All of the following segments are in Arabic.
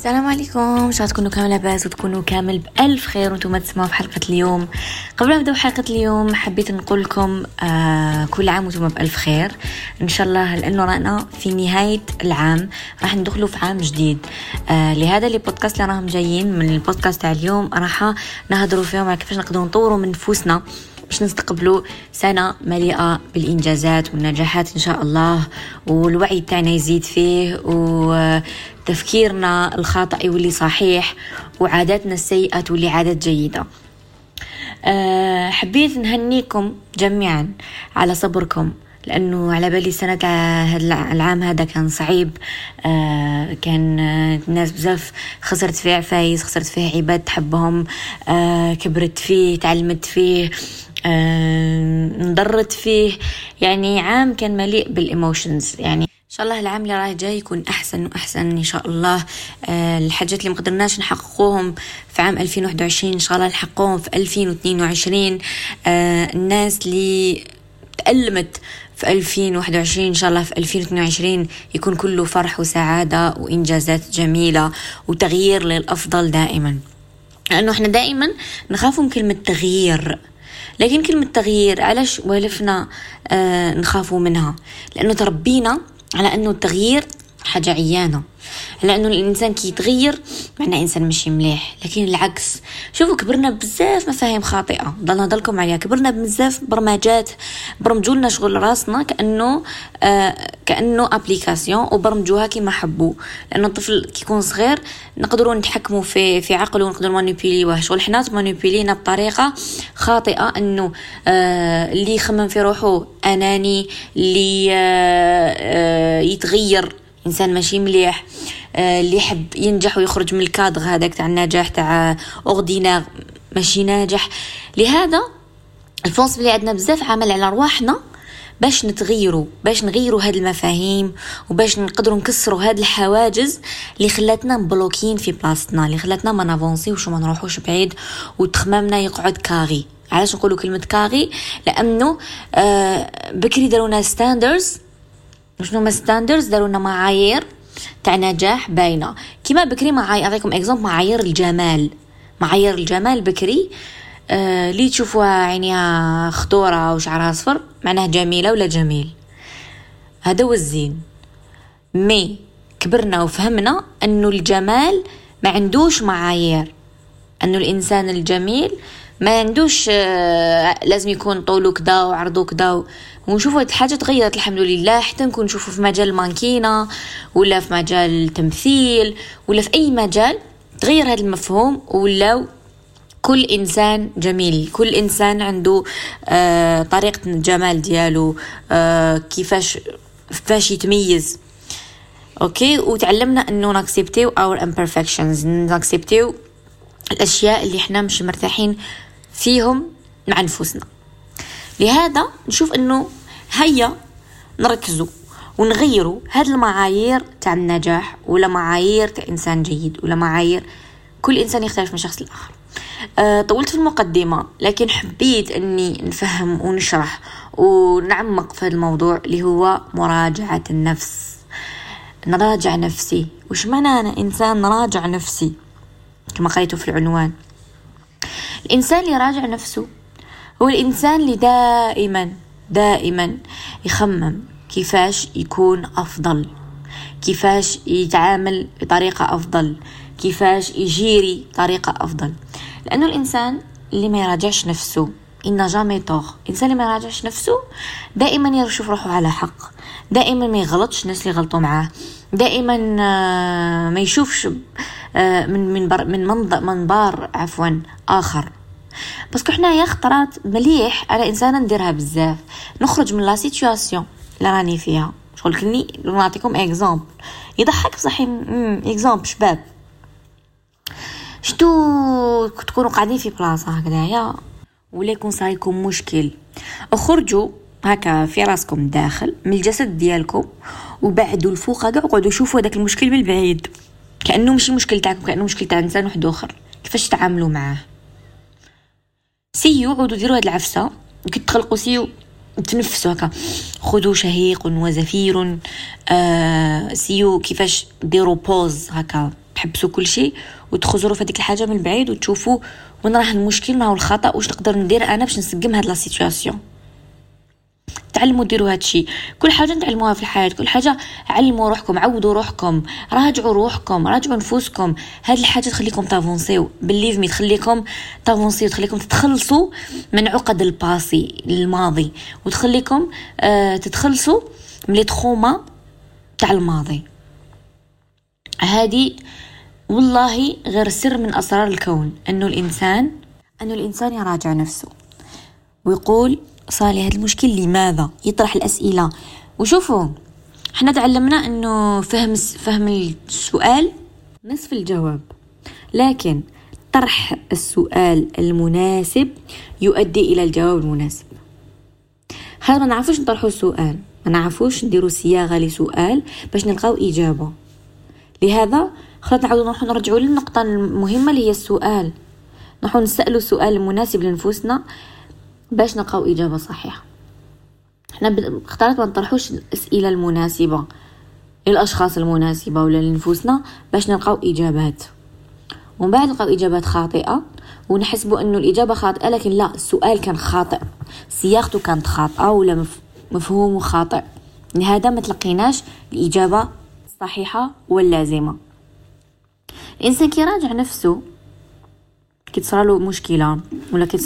السلام عليكم. شاء تكونوا كامل لاباس وتكونوا كامل بألف خير وأنتم تسمعوا في حلقة اليوم. قبل ما نبداو حلقة اليوم حبيت نقول لكم آه كل عام وأنتم بألف خير. إن شاء الله لأنه رانا في نهاية العام راح ندخلوا في عام جديد. آه لهذا لي بودكاست اللي راهم جايين من البودكاست تاع اليوم راح نهضروا فيهم على كيفاش نقدروا نطوروا من نفوسنا. باش نستقبلوا سنة مليئة بالإنجازات والنجاحات إن شاء الله والوعي بتاعنا يزيد فيه وتفكيرنا الخاطئ يولي صحيح وعاداتنا السيئة تولي عادات جيدة. أه حبيت نهنيكم جميعا على صبركم. لأنه على بالي هذا العام هذا كان صعيب. آه كان الناس بزاف خسرت فيه عفايس خسرت فيه عباد تحبهم. آه كبرت فيه تعلمت فيه. آه انضرت فيه. يعني عام كان مليء بالإيموشنز. يعني إن شاء الله العام اللي راح جاي يكون أحسن وأحسن إن شاء الله. آه الحاجات اللي مقدرناش نحققوهم في عام 2021 إن شاء الله نحققوهم في 2022 آه الناس اللي تألمت في 2021 إن شاء الله في 2022 يكون كله فرح وسعادة وإنجازات جميلة وتغيير للأفضل دائما. لأنه إحنا دائما نخاف من كلمة تغيير. لكن كلمة تغيير علاش والفنا آه نخافوا منها؟ لأنه تربينا على أنه التغيير حاجة عيانة. لأنه الإنسان كي يتغير معناه إنسان ماشي مليح. لكن العكس. شوفوا كبرنا بزاف مفاهيم خاطئة. ضلنا ضلكم عليها. كبرنا بزاف برمجات برمجوا لنا شغل راسنا كأنه آه كأنه application وبرمجوها كيما حبوا. لأنه الطفل كي يكون صغير نقدروا نتحكموا في في عقله ونقدروا مانيبيليوه شغل حنا مانيبيلينا بطريقة خاطئة أنه آه اللي يخمم في روحه أناني اللي آه آه يتغير. إنسان ماشي مليح آه اللي يحب ينجح ويخرج من الكادغ هذاك تاع النجاح تاع ordinaire ماشي ناجح. لهذا الفونس اللي عندنا بزاف عمل على رواحنا باش نتغيروا باش نغيروا هاد المفاهيم وباش نقدروا نكسروا هاد الحواجز اللي خلاتنا مبلوكين في بلاصتنا اللي خلاتنا ما نافونسيوش وما نروحوش بعيد وتخمامنا يقعد carré. علاش نقولوا كلمة carré؟ لأنه آه بكري دارونا standards شنو ما standards داروا لنا معايير تاع نجاح باينة. كيما بكري معايير أعطيكم exemple معايير الجمال. معايير الجمال بكري آه اللي تشوفوها عينيها خضورة وشعرها صفر معناه جميلة ولا جميل؟ هذا هو الزين. mais كبرنا وفهمنا إنه الجمال ما عندوش معايير. إنه الإنسان الجميل ما عندوش آه لازم يكون طوله كدا وعرضه كدا ونشوفوا الحاجة تغيرت الحمد لله حتى نكون نشوفوا في مجال المانكينة ولا في مجال التمثيل ولا في أي مجال تغير هذا المفهوم ولاو كل إنسان جميل كل إنسان عنده آه طريقة الجمال ديالو آه كيفاش فاش يتميز. okay؟ وتعلمنا أنه ناكسبتيو our imperfections ناكسبتيو الأشياء اللي إحنا مش مرتاحين فيهم مع نفوسنا لهذا نشوف أنه هيا نركزوا ونغيروا هاد المعايير تاع النجاح ولا معايير تاع إنسان جيد ولا معايير كل إنسان يختلف من شخص لآخر. أه طولت في المقدمة لكن حبيت إني نفهم ونشرح ونعمق في هذا الموضوع اللي هو مراجعة النفس. نراجع نفسي. وش معنى أنا إنسان نراجع نفسي؟ كما قريته في العنوان. الإنسان اللي يراجع نفسه هو الإنسان اللي دائما دائما. يخمم كيفاش يكون أفضل. كيفاش يتعامل بطريقة أفضل. كيفاش يجيري طريقة أفضل. لأنه الإنسان اللي ما يراجعش نفسه n'a jamais tort الإنسان اللي ما يراجعش نفسه دائما يشوف روحه على حق. دائما ما يغلطش الناس اللي غلطوا معاه. دائما ما يشوفش من من من منظار عفوا آخر. parce que حنايا خطرات مليح على انسانة نديرها بزاف. نخرج من la situation اللي راني فيها. شغل كني نعطيكم exemple يضحك بصح exemple شباب. شتو تكونوا قاعدين في بلاصة هكذايا؟ ولا يكون صايكم مشكل. اخرجوا هكا في راسكم داخل من الجسد ديالكم وبعدوا الفوق هكا وقعدوا شوفوا هذاك المشكل من البعيد كأنه ماشي مشكل تاعكم كأنه مشكل تاع إنسان واحد آخر. كيفاش تعاملوا معاه؟ سيو عودوا ديروا هاد العفسة. كي تخلقوا سيو تنفسوا هكا. خذوا شهيق وزفير. آه سيو كيفاش ديروا pause هكا. تحبسوا كل شيء وتخزروا في هذيك الحاجة من بعيد وتشوفوا وين راه المشكل ما هو الخطأ واش نقدر ندير أنا باش نسقم هاد la situation تعلموا ديروا هادشي. كل حاجة نتعلموها في الحياة. كل حاجة علموا روحكم عودوا روحكم راجعوا روحكم راجعوا نفوسكم. هاد الحاجة تخليكم تافونسيو. believe me تخليكم تافونسيو تخليكم تتخلصوا من عقد ال passé الماضي. وتخليكم آه تتخلصوا من لي تروما تاع الماضي. هادي والله غير سر من أسرار الكون. انه الإنسان انه الإنسان يراجع نفسه. ويقول صالي هذا المشكل لماذا؟ يطرح الأسئلة. وشوفوا إحنا تعلمنا إنه فهم فهم السؤال نصف الجواب. لكن طرح السؤال المناسب يؤدي إلى الجواب المناسب. هذا ما نعرفوش نطرحوا السؤال. ما نعرفوش نديروا صياغة لسؤال باش نلقاو إجابة. لهذا خلطنا نعاودو نروحو نرجعوا للنقطة المهمة اللي هي السؤال. نروحو نسالوا السؤال المناسب لنفوسنا باش نلقاو إجابة صحيحة. إحنا اختارت ما نطرحوش الأسئلة المناسبة للأشخاص المناسبة ولا لنفوسنا باش نلقاو إجابات. ومن بعد نلقاو إجابات خاطئة ونحسبوا أنه الإجابة خاطئة لكن لا السؤال كان خاطئ. صياغته كانت خاطئة ولا مفهومه خاطئ. لهذا ما تلقيناش الإجابة الصحيحة واللازمة. الإنسان كي يراجع نفسه كي مشكلة ولا كي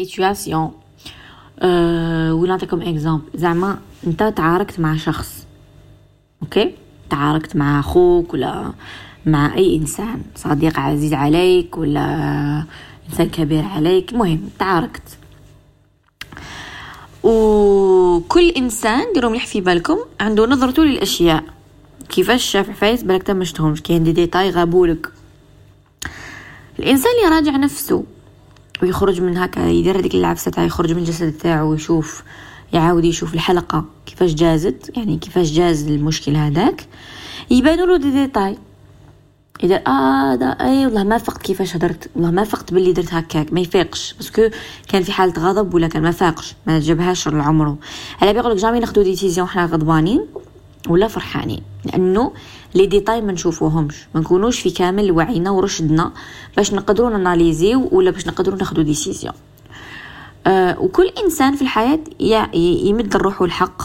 situation أه ولا نعطيكم exemple زعما انت تعاركت مع شخص okay تعاركت مع أخوك ولا مع اي انسان صديق عزيز عليك ولا انسان كبير عليك المهم تعاركت وكل انسان ديروا مليح في بالكم عنده نظرته للأشياء. كيفاش شاف عفايس بالك تمشتهمش كاين دي ديتاي غابولك. الإنسان اللي راجع نفسه ويخرج من هكا يدير هذيك العفسه تاع يخرج من الجسد تاعو ويشوف يعاود يشوف الحلقة كيفاش جازت يعني كيفاش جاز المشكل هذاك. يبانوا له دي ديتاي. إذا آه دا اي والله ما فقت كيفاش هدرت والله ما فقت باللي درت هكاك ما يفيقش. parce que كان في حالة غضب ولا كان ما فاقش ما جابهاش لعمره. على بيقولك jamais ناخذ décision حنا غضبانين. ولا فرحانين لأنه les détails ما نشوفوهمش. ما نكونوش في كامل وعينا ورشدنا باش نقدروا ناناليزيو ولا باش نقدروا ناخذوا décision. أه وكل إنسان في الحياة يمد روحه الحق.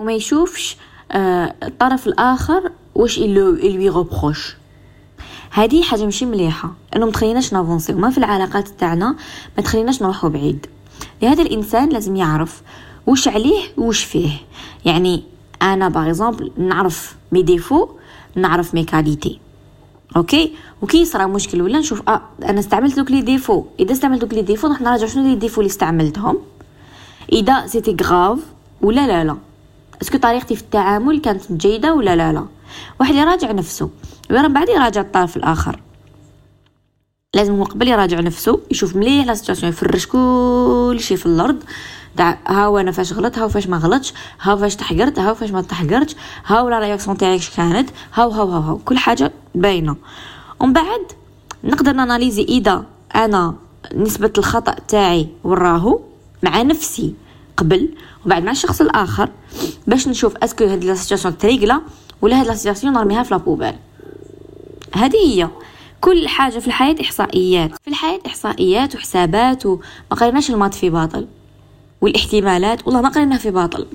وما يشوفش أه الطرف الآخر واش les reproches هذه حاجة ماشي مليحة. أنه ما تخليناش نافونسي. وما في العلاقات تاعنا ما تخليناش نروحوا بعيد. لهذا الإنسان لازم يعرف وش عليه وش فيه. يعني أنا باغ نعرف mes défauts نعرف mes qualités okay وكي يصرى مشكل ولا نشوف آه أنا استعملت دوك les défauts إذا استعملت دوك les défauts راح نراجع شنو les défauts اللي استعملتهم. إذا c'était grave ولا لا لا. est-ce que طريقتي في التعامل كانت جيدة ولا لا لا؟ واحد يراجع نفسه. ومن بعد يراجع الطرف الآخر. لازم هو قبل يراجع نفسه يشوف مليح la situation يفرش كل شيء في الأرض. تاع ها أنا فاش غلط ها فاش ما غلطش ها فاش تحقرت ها فاش ما تحقرتش ها ولا réaction تاعك كانت هاو هاو هاو, هاو. كل حاجة باينة. ومن بعد نقدر نـ analyser إذا أنا نسبة الخطأ تاعي وراهو مع نفسي قبل وبعد مع الشخص الآخر باش نشوف est-ce que هاد la situation تريقلا ولا هاد la situation نرميها في la poubelle هذه هي. كل حاجة في الحياة إحصائيات. في الحياة إحصائيات وحسابات وما قريناش ال maths في باطل. والاحتمالات والله ما قريناها في باطل.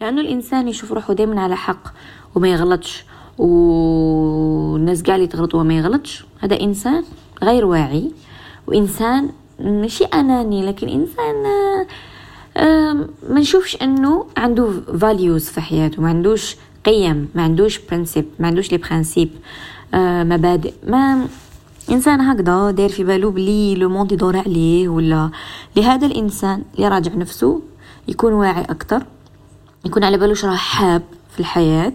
لأنه الإنسان يشوف روحه دايما على حق وما يغلطش والناس قاعد تغلط وما يغلطش. هذا إنسان غير واعي وإنسان ماشي أناني لكن إنسان ما نشوفش إنه عنده values في حياته ما عندوش قيم ما عندوش principes ما عندوش les principes آه مبادئ. ما إنسان هكذا داير في بالو بلي le monde يدور عليه ولا لهذا الإنسان اللي راجع نفسه يكون واعي أكثر يكون على بالو راه حاب في الحياة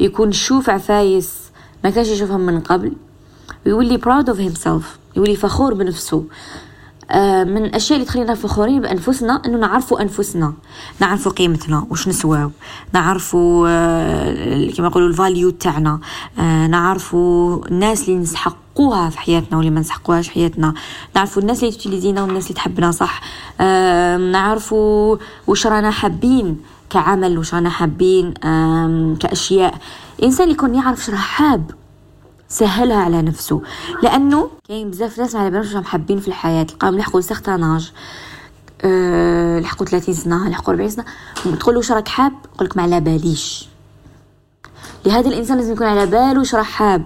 يكون شوف عفايس ما كانش يشوفهم من قبل ويولي proud of himself يولي فخور بنفسه. من الأشياء اللي تخلينا فخورين بأنفسنا إنه نعرفوا أنفسنا. نعرفوا قيمتنا وش نسواو نعرفوا آه، كما يقولوا ال value تاعنا. آه، نعرفوا الناس اللي نسحقوها في حياتنا واللي ما نسحقوهاش في حياتنا. نعرفوا الناس اللي تجليزينا والناس اللي تحبنا صح؟ نعرفوا وش رانا حابين كعمل وش رانا حابين كأشياء. الانسان يكون يعرف شرح حاب سهلها على نفسه. لأنه كاين بزاف ناس على بالهمش حابين في الحياة. تلقاهم لحقوا سيغتان أه لحقوا 30 سنة لحقوا 40 سنة. تقول له واش راك حاب؟ يقول لك ما على باليش. لهذا الإنسان لازم يكون على باله واش راه حاب.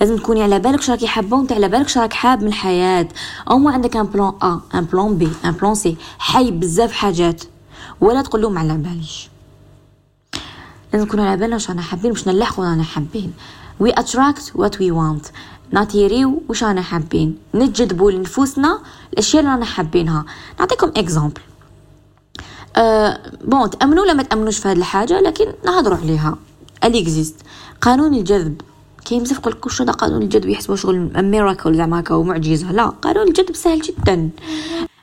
لازم تكوني على بالك واش راكي حابة وانت على بالك واش راك حاب من الحياة. أو ما عندك un plan A un plan B un plan C حي بزاف حاجات. ولا تقول له ما على باليش. لازم نكونوا على بالنا واش رانا حابين باش نلحقوا رانا حابين. We attract what we want. نـ attirer يو وش رانا حابين. نجذبوا لنفوسنا الأشياء اللي رانا حابينها. نعطيكم exemple أه bon تأمنوا ولا ما تأمنوش في هذه الحاجة لكن نهضروا عليها. الاكزيست قانون الجذب. كاين بزاف يقول لك واش هذا قانون الجذب؟ يحسبوا شغل miracle زعما هكا معجزه لا قانون الجذب سهل جدا.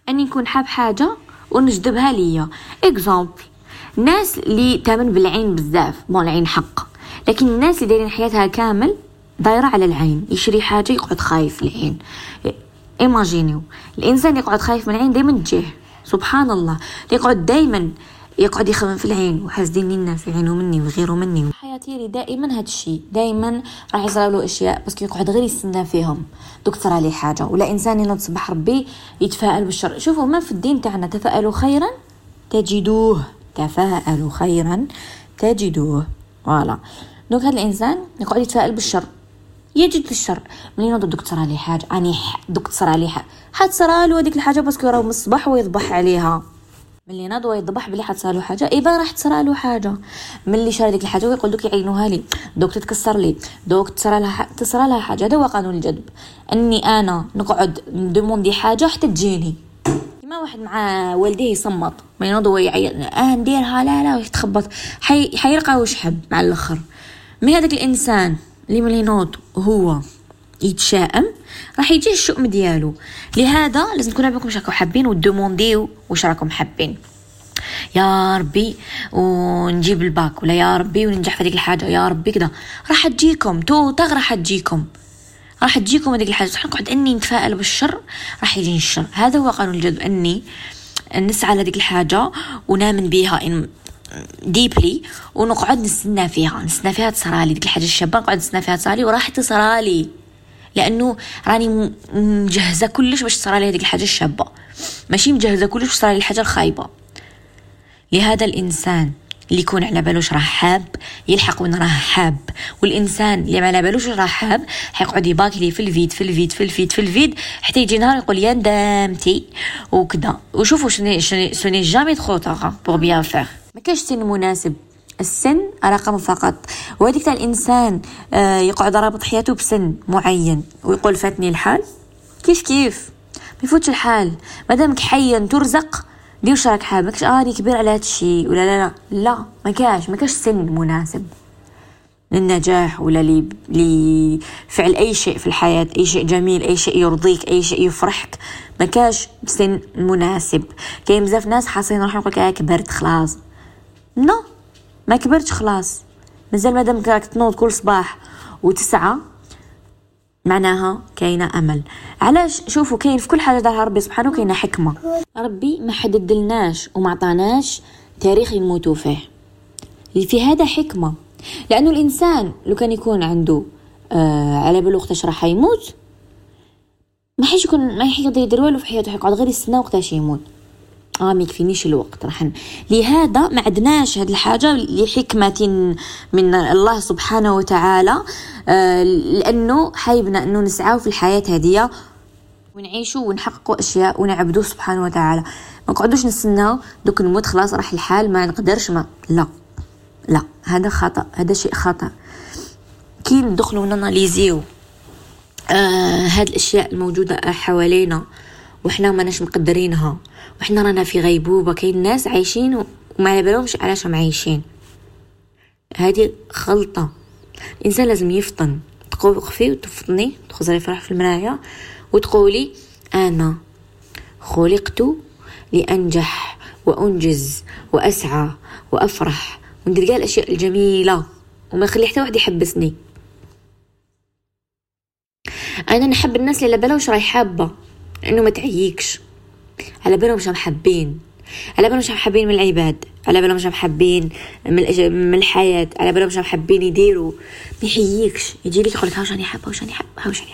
أني نكون حاب حاجة ونجذبها ليا. exemple ناس اللي تأمن بالعين بزاف. bon العين حق. لكن الناس اللي دايرين حياتها كامل دايرة على العين. يشري حاجة يقعد خايف العين. imaginez الإنسان يقعد خايف من العين دايما تجيه سبحان الله. يقعد دايما يقعد يخمم في العين. وحاسدين الناس يعينوا مني ويغيروا مني. حياتي دائما هاد الشيء دائما راح يصير له أشياء بس يقعد غير يستنى فيهم. دوك تصير عليه حاجة. ولا إنسان ينوض صباح ربي يتفائل بالشر. شوفوا ما في الدين تاعنا. تفائلوا خيرا تجدوه. تفاءلوا خيرا تجدوه. voilà. donc هذا الإنسان يقعد يتفائل بالشر يجد الشر ينوض دوك تصرى عليه حاجة أني دوك تصرى عليه حاجة حتصرى له هذيك الحاجة parce que راه من الصباح ويضبح عليها. ملي ناض ويضبح بلي حتصرى له حاجة eh ben راح تصرى له حاجة. ملي شرى ديك الحاجة ويقول دوك يعينوها لي دوك تتكسر لي دوك تصرى لها تصرى لها حاجة. هذا هو قانون الجذب. إني أنا نقعد نـ demander حاجة حتى تجيني. كيما واحد مع والديه يصمت ما ينوض ويعيط آه نديرها لا لا ويتخبط. حي... حيلقى وش حب مع الآخر. mais هذاك الإنسان اللي ملي ينوض هو يتشائم راح يجي الشؤم ديالو. لهذا لازم تكونوا عندكم راكم حابين و demandez واش راكم حابين. يا ربي ونجيب الباك ولا يا ربي وننجح في هذيك الحاجة يا ربي كذا راح تجيكم تو تغ راح تجيكم. راح تجيكم هذيك الحاجة. صح نقعد أني نتفائل بالشر راح يجيني الشر. هذا هو قانون الجذب أني نسعى لهذيك الحاجة ونامن بها إن ديبلي ونقعد نستنى فيها نستنى فيها تصرالي ديك الحاجة الشابه نقعد نستنى فيها تصرالي وراح تصرالي لأنه راني مجهزه كلش باش تصرالي هذيك الحاجة الشابه ماشي مجهزه كلش باش تصرالي الحاجة الخايبه لهذا الانسان اللي يكون على بالوش راه حاب يلحق وين راه حاب والانسان اللي ما على بالوش راه حاب حيقعد يباكلي في الفيد في الفيد في الفيد في الفيد حتى يجي نهار يقول يا ندمتي وكذا وشوفوا شنو ce n'est jamais trop tard pour bien faire ما كاش سن مناسب. السن رقم فقط. وهذيك تاع الإنسان آه يقعد رابط حياته بسن معين ويقول فاتني الحال. كيف كيف؟ ما يفوتش الحال. مادامك حيا ترزق دير واش راك حاب؟ ماكش آه كبير على هادشي ولا لا لا. لا ما كاش ما كاش سن مناسب. للنجاح ولا لفعل أي شيء في الحياة. أي شيء جميل أي شيء يرضيك أي شيء يفرحك. ما كاش سن مناسب. كاين بزاف ناس حاصين روحهم يقولك آه كبرت خلاص. نو ما كبرتش خلاص. مازال مادام راك تنوض كل صباح وتسعى معناها كاينة أمل. علاش؟ شوفوا كاين في كل حاجة دارها ربي سبحانه كاينة حكمة. ربي ما حددلناش وما عطاناش تاريخ يموتوا فيه. في هذا حكمة. لأنه الإنسان لو كان يكون عنده آه على بالو وقتاش راح يموت ما حيش يكون ما يقدر يدير والو في حياته. يقعد غير يستنى وقتاش يموت. آه ما يكفينيش الوقت. راح لهذا ما عندناش هذه الحاجة لحكمة من الله سبحانه وتعالى آه لأنه حايبنا أنه نسعاو في الحياة هذه ونعيشوا ونحققوا أشياء ونعبدوه سبحانه وتعالى. ما نقعدوش نستناو دوك نموت خلاص راح الحال ما نقدرش ما لا. لا. هذا خطأ. هذا شيء خطأ. كي ندخلوا ناناليزيو آه هاد الأشياء الموجودة حوالينا. وحنا ماناش مقدرينها. وحنا رانا في غيبوبة. كاين ناس عايشين وما على بالهمش علاش هم عايشين. هذه خلطه الإنسان لازم يفطن. تقوقفي وتفطني. تخزري فرح في المرايه وتقولي أنا خلقت لأنجح وأنجز وأسعى وأفرح. وندير كاع الأشياء الجميلة. وما نخلي حتى واحد يحبسني. أنا نحب الناس اللي على بالها واش راهي حابة. إنه ما تعييكش على بالهم واش محبين على بالهم واش محبين من العباد. على بالهم واش محبين من. من الحياة. على بالهم واش محبين يديروا. ما يحييكش يجي لك يقول لك واش راني حابه واش راني حابه واش راني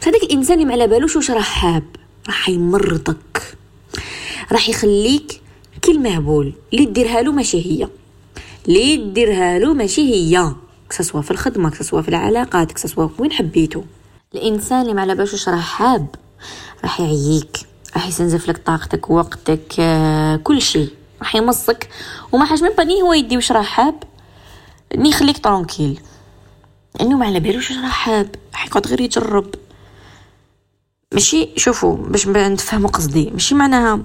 بس هذاك الإنسان اللي على بالوش واش راه حاب. راح يمرضك. راح يخليك كي المهبول اللي ديرها له ماشي هي. اللي ديرها له ماشي هي. كسوا في الخدمة كسوا في العلاقات كسوا وين حبيتو الإنسان اللي ما على بالوش راه حاب. راح يعييك راح يستنزف لك طاقتك وقتك آه، كل شيء. راح يمصك. وما حاج من بني هو يدي واش راه حاب؟ ني يخليك طرونكيل إنه ما على بالوش راه حاب. راح يقعد غير يجرب. ماشي؟ شوفوا باش نتفهموا قصدي. ماشي معناها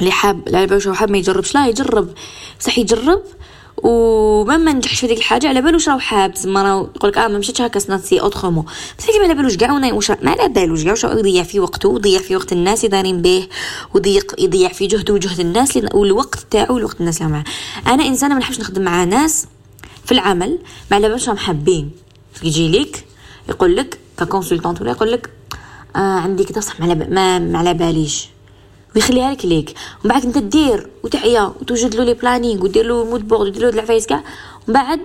اللي حاب اللي على بالوش حاب ما يجربش. لا يجرب. بصح يجرب. وما ما نجحش في ديك الحاجة على بالوش راه حاب زعما راه يقولك آه ما مشيتش هكا سناتسي اوترومون بس كي ما على بالوش كاع واش ما على بالوش كاع واش يضيع في وقته ويضيع في وقت الناس اللي دايرين به ويضيق يضيع في جهده وجهد الناس والوقت تاعو والوقت الناس اللي معاه. أنا إنسانة ما نحبش نخدم مع ناس في العمل ما على بالوش راهم حابين. يجي لك يقول لك ك consultante ولا يقول لك آه عندي كذا صح ما على باليش. ويخليها لك ليك. ومن بعد انت دير وتعيا وتوجد له les plannings ودير له mood board ودير له العفايس كاع. ومن بعد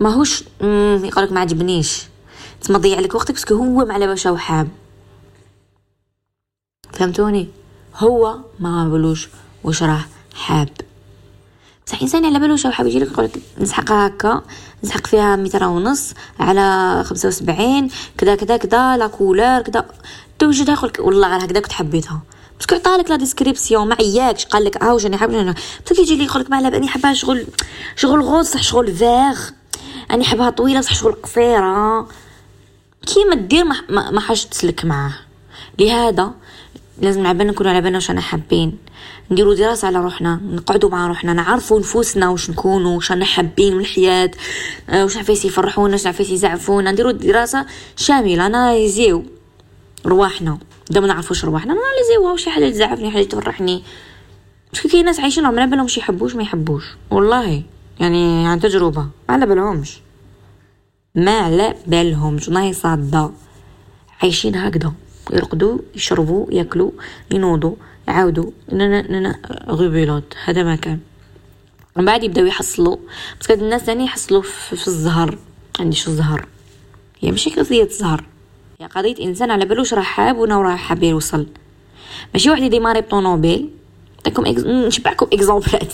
ماهوش يقول لك ما عجبنيش. تما ضيع لك وقتك parce que هو ما على باش حاب فهمتوني؟ هو ما بلوش واش راه حاب. بصح إنسان على بالو شو حاب يجي لك يقول لك نسحقها هكا نسحق فيها متر ونص على خمسة وسبعين كذا كذا كذا la couleur كذا. توجدها يقول والله غير هكذا كنت حبيتها parce que عطالك la description ما عياكش قال لك واش راني حاب بصح كيجي لي يقول لك ما راني حابها شغل شغل rose صح شغل فيغ. راني حابها طويلة صح شغل قصيرة. دير ما, ما, ما حاش تسلك معاه. لهذا لازم على نكونوا على بالنا واش أنا حابين. نديروا دراسة على روحنا نقعدوا مع روحنا نعرفوا نفوسنا واش نكونوا واش أنا حابين من الحياة آه، واش عفايس يفرحونا واش عفايس يزعفونا. نديروا دراسة شاملة اناليزيو رواحنا. دا ما نعرفوش رواحنا. ناناليزيوها وشي حاجة تزعفني حاجة تفرحني parce que كاين ناس عايشين على بالهم شي يحبوش ما يحبوش. والله. يعني عن تجربة. ما على بالهمش. ما على بالهمش. والله صادة. عايشين هكذا. يرقدوا يشربوا ياكلوا ينوضوا يعاودوا. ننا غبيلوت هذا ما كان. من بعد يبداو يحصلوا. بس الناس ثاني يحصلوا في, في الزهر. عندي شو الزهر هي ماشي قضيه الزهر هي قضيه إنسان على بالوش راه حاب ونا راه حاب يوصل. ماشي واحد يديماري بطونوبيل. نعطيكم إكز... نشبعكم اكزومبلات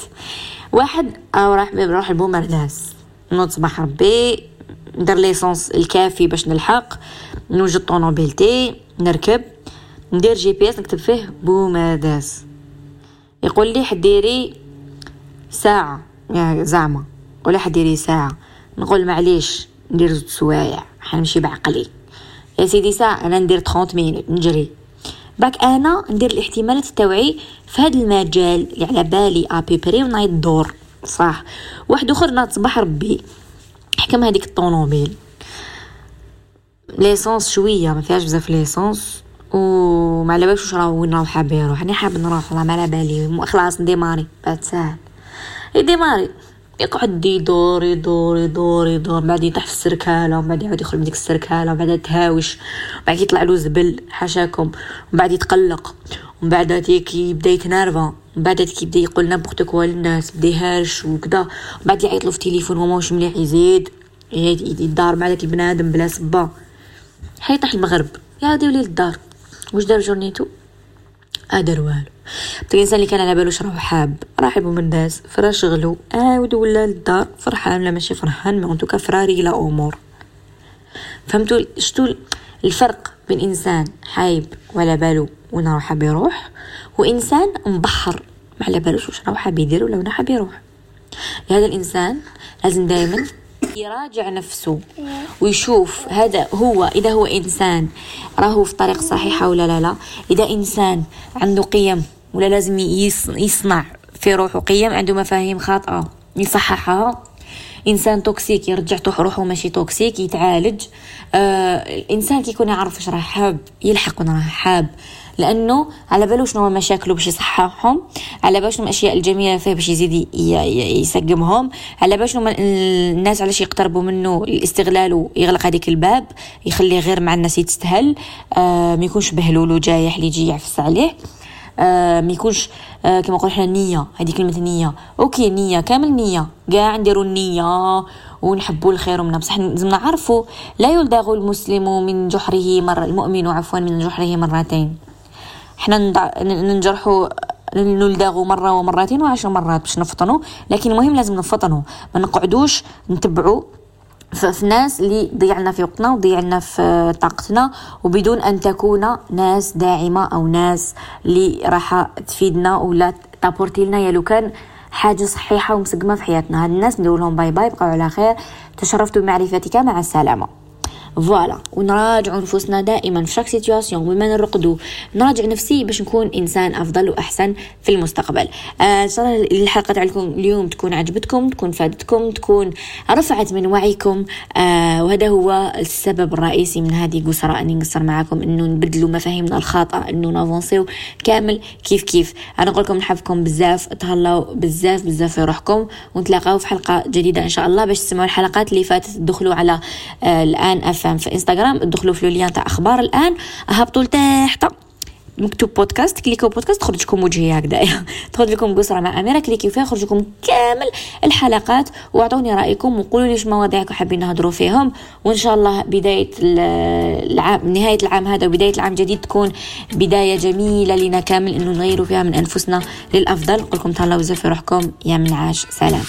واحد راح راح البومرداس نوض صباح ربي ندير l'essence الكافي باش نلحق. نوجد طونوبيلتي نركب. ندير GPS نكتب فيه بومرداس يقول لي حديري ساعة. يعني زعما. لي حديري ساعة. نقول معليش ندير زوج سوايع. حنمشي بعقلي. يا سيدي ساعة أنا ندير 30 minutes نجري. باك أنا ندير الاحتمالات التوعي في هذا المجال على بالي à peu près ونايض الدور صح. واحد أخر ناض صباح ربي. حكم هذيك الطونوبيل l'essence شوية ما فيهاش بزاف l'essence وما على بالش واش راه وين راه حاب يروح أنا حاب نروح والله ما على بالي. خلاص نديماري. بعد ساعة. يديماري يقعد يدور يدور يدور يدور بعد يطيح في السركالة ومن بعد يعاود يخرج من ديك السركالة ومن بعد تهاوش بعد يطلع له زبل حاشاكم ومن بعد يتقلق ومن بعد يبدأ يتنرفا ومن بعد يبدأ يقول نابورت كوا للناس يبدأ يهرش وكذا ومن بعد يعيط له في التليفون وما واش مليح يزيد يدار مع داك البنادم بلا سبه حيطيح المغرب يا ودي ولي للدار واش دار جورنيتو؟ ادر والو الانسان اللي كان على بالو راه حاب راح من الناس فرا شغلو عاود ولا للدار فرحان ولا ماشي فرحان مي انتوكا فراري لا أمور. فهمتوا شتو الفرق بين إنسان حايب ولا بالو وين راه حاب يروح وإنسان مبحر ما على بالوش واش راه حاب يدير ولا وين حاب يروح. لهذا الإنسان لازم دائما يراجع نفسه ويشوف هذا هو إذا هو إنسان راهو في طريق صحيحة ولا لا؟ لا. إذا إنسان عنده قيم ولا لازم يصنع في روحه قيم عنده مفاهيم خاطئة يصححها. إنسان toxique يرجع روحه ماشي toxique يتعالج. آه الانسان كي يكون يعرف واش راه حاب يلحق وين راه حاب. لأنه على باله شنو مشاكله باش يصححهم على باله شنو الأشياء الجميلة فيه باش يزيد يسقمهم على باله شنو الناس علاش يقتربوا منه الاستغلال ويغلق هذيك الباب يخليه غير مع الناس يتستهل آه ما يكونش بهلول وجايح اللي يجي يعفس عليه آه ما يكونش آه كما نقول حنا نية هذه كلمة نية. أوكي نية كامل نية كاع نديرو النية ونحبوا الخير منا بصح لازم نعرفوا لا يلدغ المسلم من جحره مرة المؤمن عفوا من جحره مرتين. حنا ننجرحوا نلدغوا مرة ومرتين وعشر مرات باش نفطنوا لكن المهم لازم نفطنوا ما نقعدوش نتبعوا في ناس اللي ضيعنا في وقتنا وضيعنا في طاقتنا وبدون أن تكون ناس داعمة أو ناس اللي راح تفيدنا ولا تابورتي لنا. يا لو كان حاجة صحيحة ومسقمة في حياتنا. هاد الناس ندير لهم bye bye بقاو على خير. تشرفت بمعرفتك. مع السلامة. voilà ونراجعوا نفوسنا دائما في chaque situation وما نرقدوا نراجع نفسي باش نكون إنسان أفضل وأحسن في المستقبل. آه إن شاء الله الحلقة تاعكم اليوم تكون عجبتكم تكون فادتكم تكون رفعت من وعيكم. آه وهذا هو السبب الرئيسي من هذه قصرة. أني نقصر معكم إنه نبدلوا مفاهيمنا الخاطئة إنه نافونسيو كامل كيف كيف. أنا نقول لكم نحبكم بزاف تهلاو بزاف بزاف في روحكم. ونتلاقاو في حلقة جديدة إن شاء الله. باش تسمعوا الحلقات اللي فاتت تدخلوا على آه الآن FM في انستغرام ادخلوا في le lien تاع أخبار الآن. هبطوا لتحت مكتوب بودكاست. كليكو بودكاست. تخرج لكم وجهي هكذا. تخرج لكم قصرة مع أميرة. كليكيو فيها. يخرج لكم كامل الحلقات. وأعطوني رأيكم. وقولوا لي مواضيعكم حابين نهضروا فيهم. وإن شاء الله بداية العام نهاية العام هذا وبداية العام الجديد تكون بداية جميلة لنا كامل إنه نغيروا فيها من أنفسنا للأفضل. نقول لكم تهلاو بزاف في روحكم. يا منعاش سلام.